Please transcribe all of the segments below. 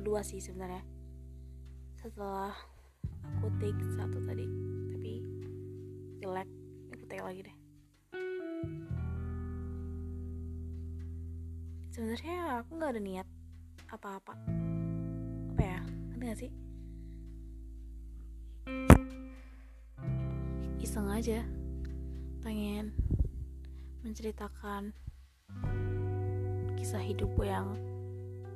kedua sih sebenarnya. Setelah aku take satu tadi tapi jelek aku take lagi deh. Sebenarnya aku nggak ada niat apa-apa. Apa ya? Ngerti gak sih? Iseng aja. Pengen menceritakan kisah hidupku yang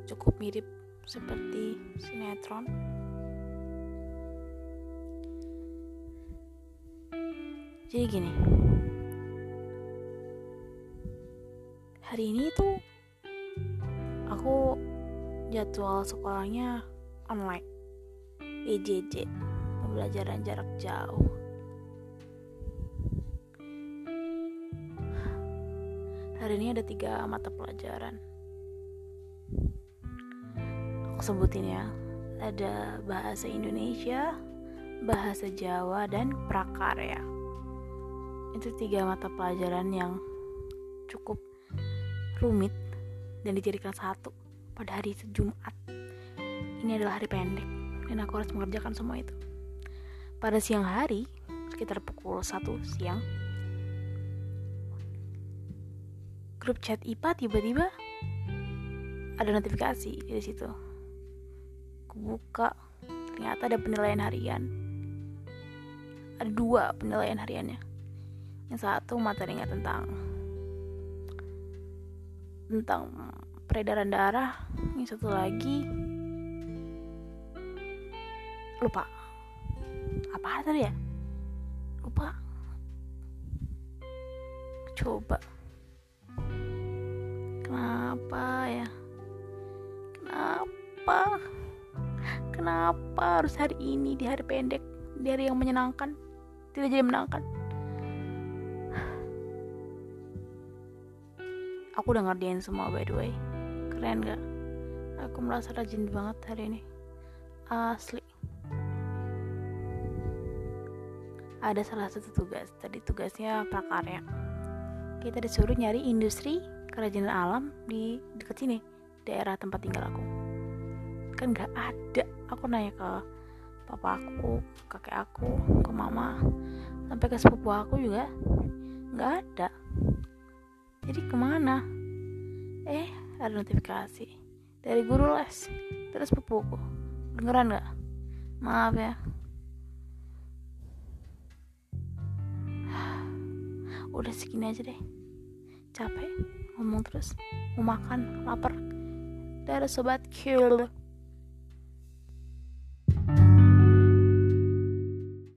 cukup mirip seperti sinetron. Jadi gini. Hari ini tuh aku jadwal sekolahnya online. PJJ pembelajaran jarak jauh. Hari ini ada tiga mata pelajaran sebutin ya. Ada bahasa Indonesia bahasa Jawa dan prakarya. Itu tiga mata pelajaran yang cukup rumit dan dijadikan satu pada hari Jumat. Ini adalah hari pendek dan aku harus mengerjakan semua itu. Pada siang hari sekitar pukul 1 siang grup chat IPA tiba-tiba ada notifikasi di situ. Aku buka, ternyata ada penilaian harian. Ada dua penilaian hariannya. Yang satu materinya tentang tentang peredaran darah, yang satu lagi lupa. Apa tadi ya? Lupa. Coba Kenapa ya? Kenapa? Kenapa harus hari ini di hari pendek, di hari yang menyenangkan, tidak jadi menangkan? Aku udah ngerjain semua by the way. Keren gak? Aku merasa rajin banget hari ini. Asli. Ada salah satu tugas, tadi tugasnya prakarya. Kita disuruh nyari industri kerajinan alam di dekat sini daerah tempat tinggal aku kan nggak ada. Aku nanya ke papa aku kakek aku ke mama sampai ke sepupu aku juga nggak ada. Jadi ke mana? Eh ada notifikasi dari guru les terus sepupuku dengeran nggak? Maaf ya. Udah segini aja deh. Capek ngomong terus mau makan lapar. Dari sobat kill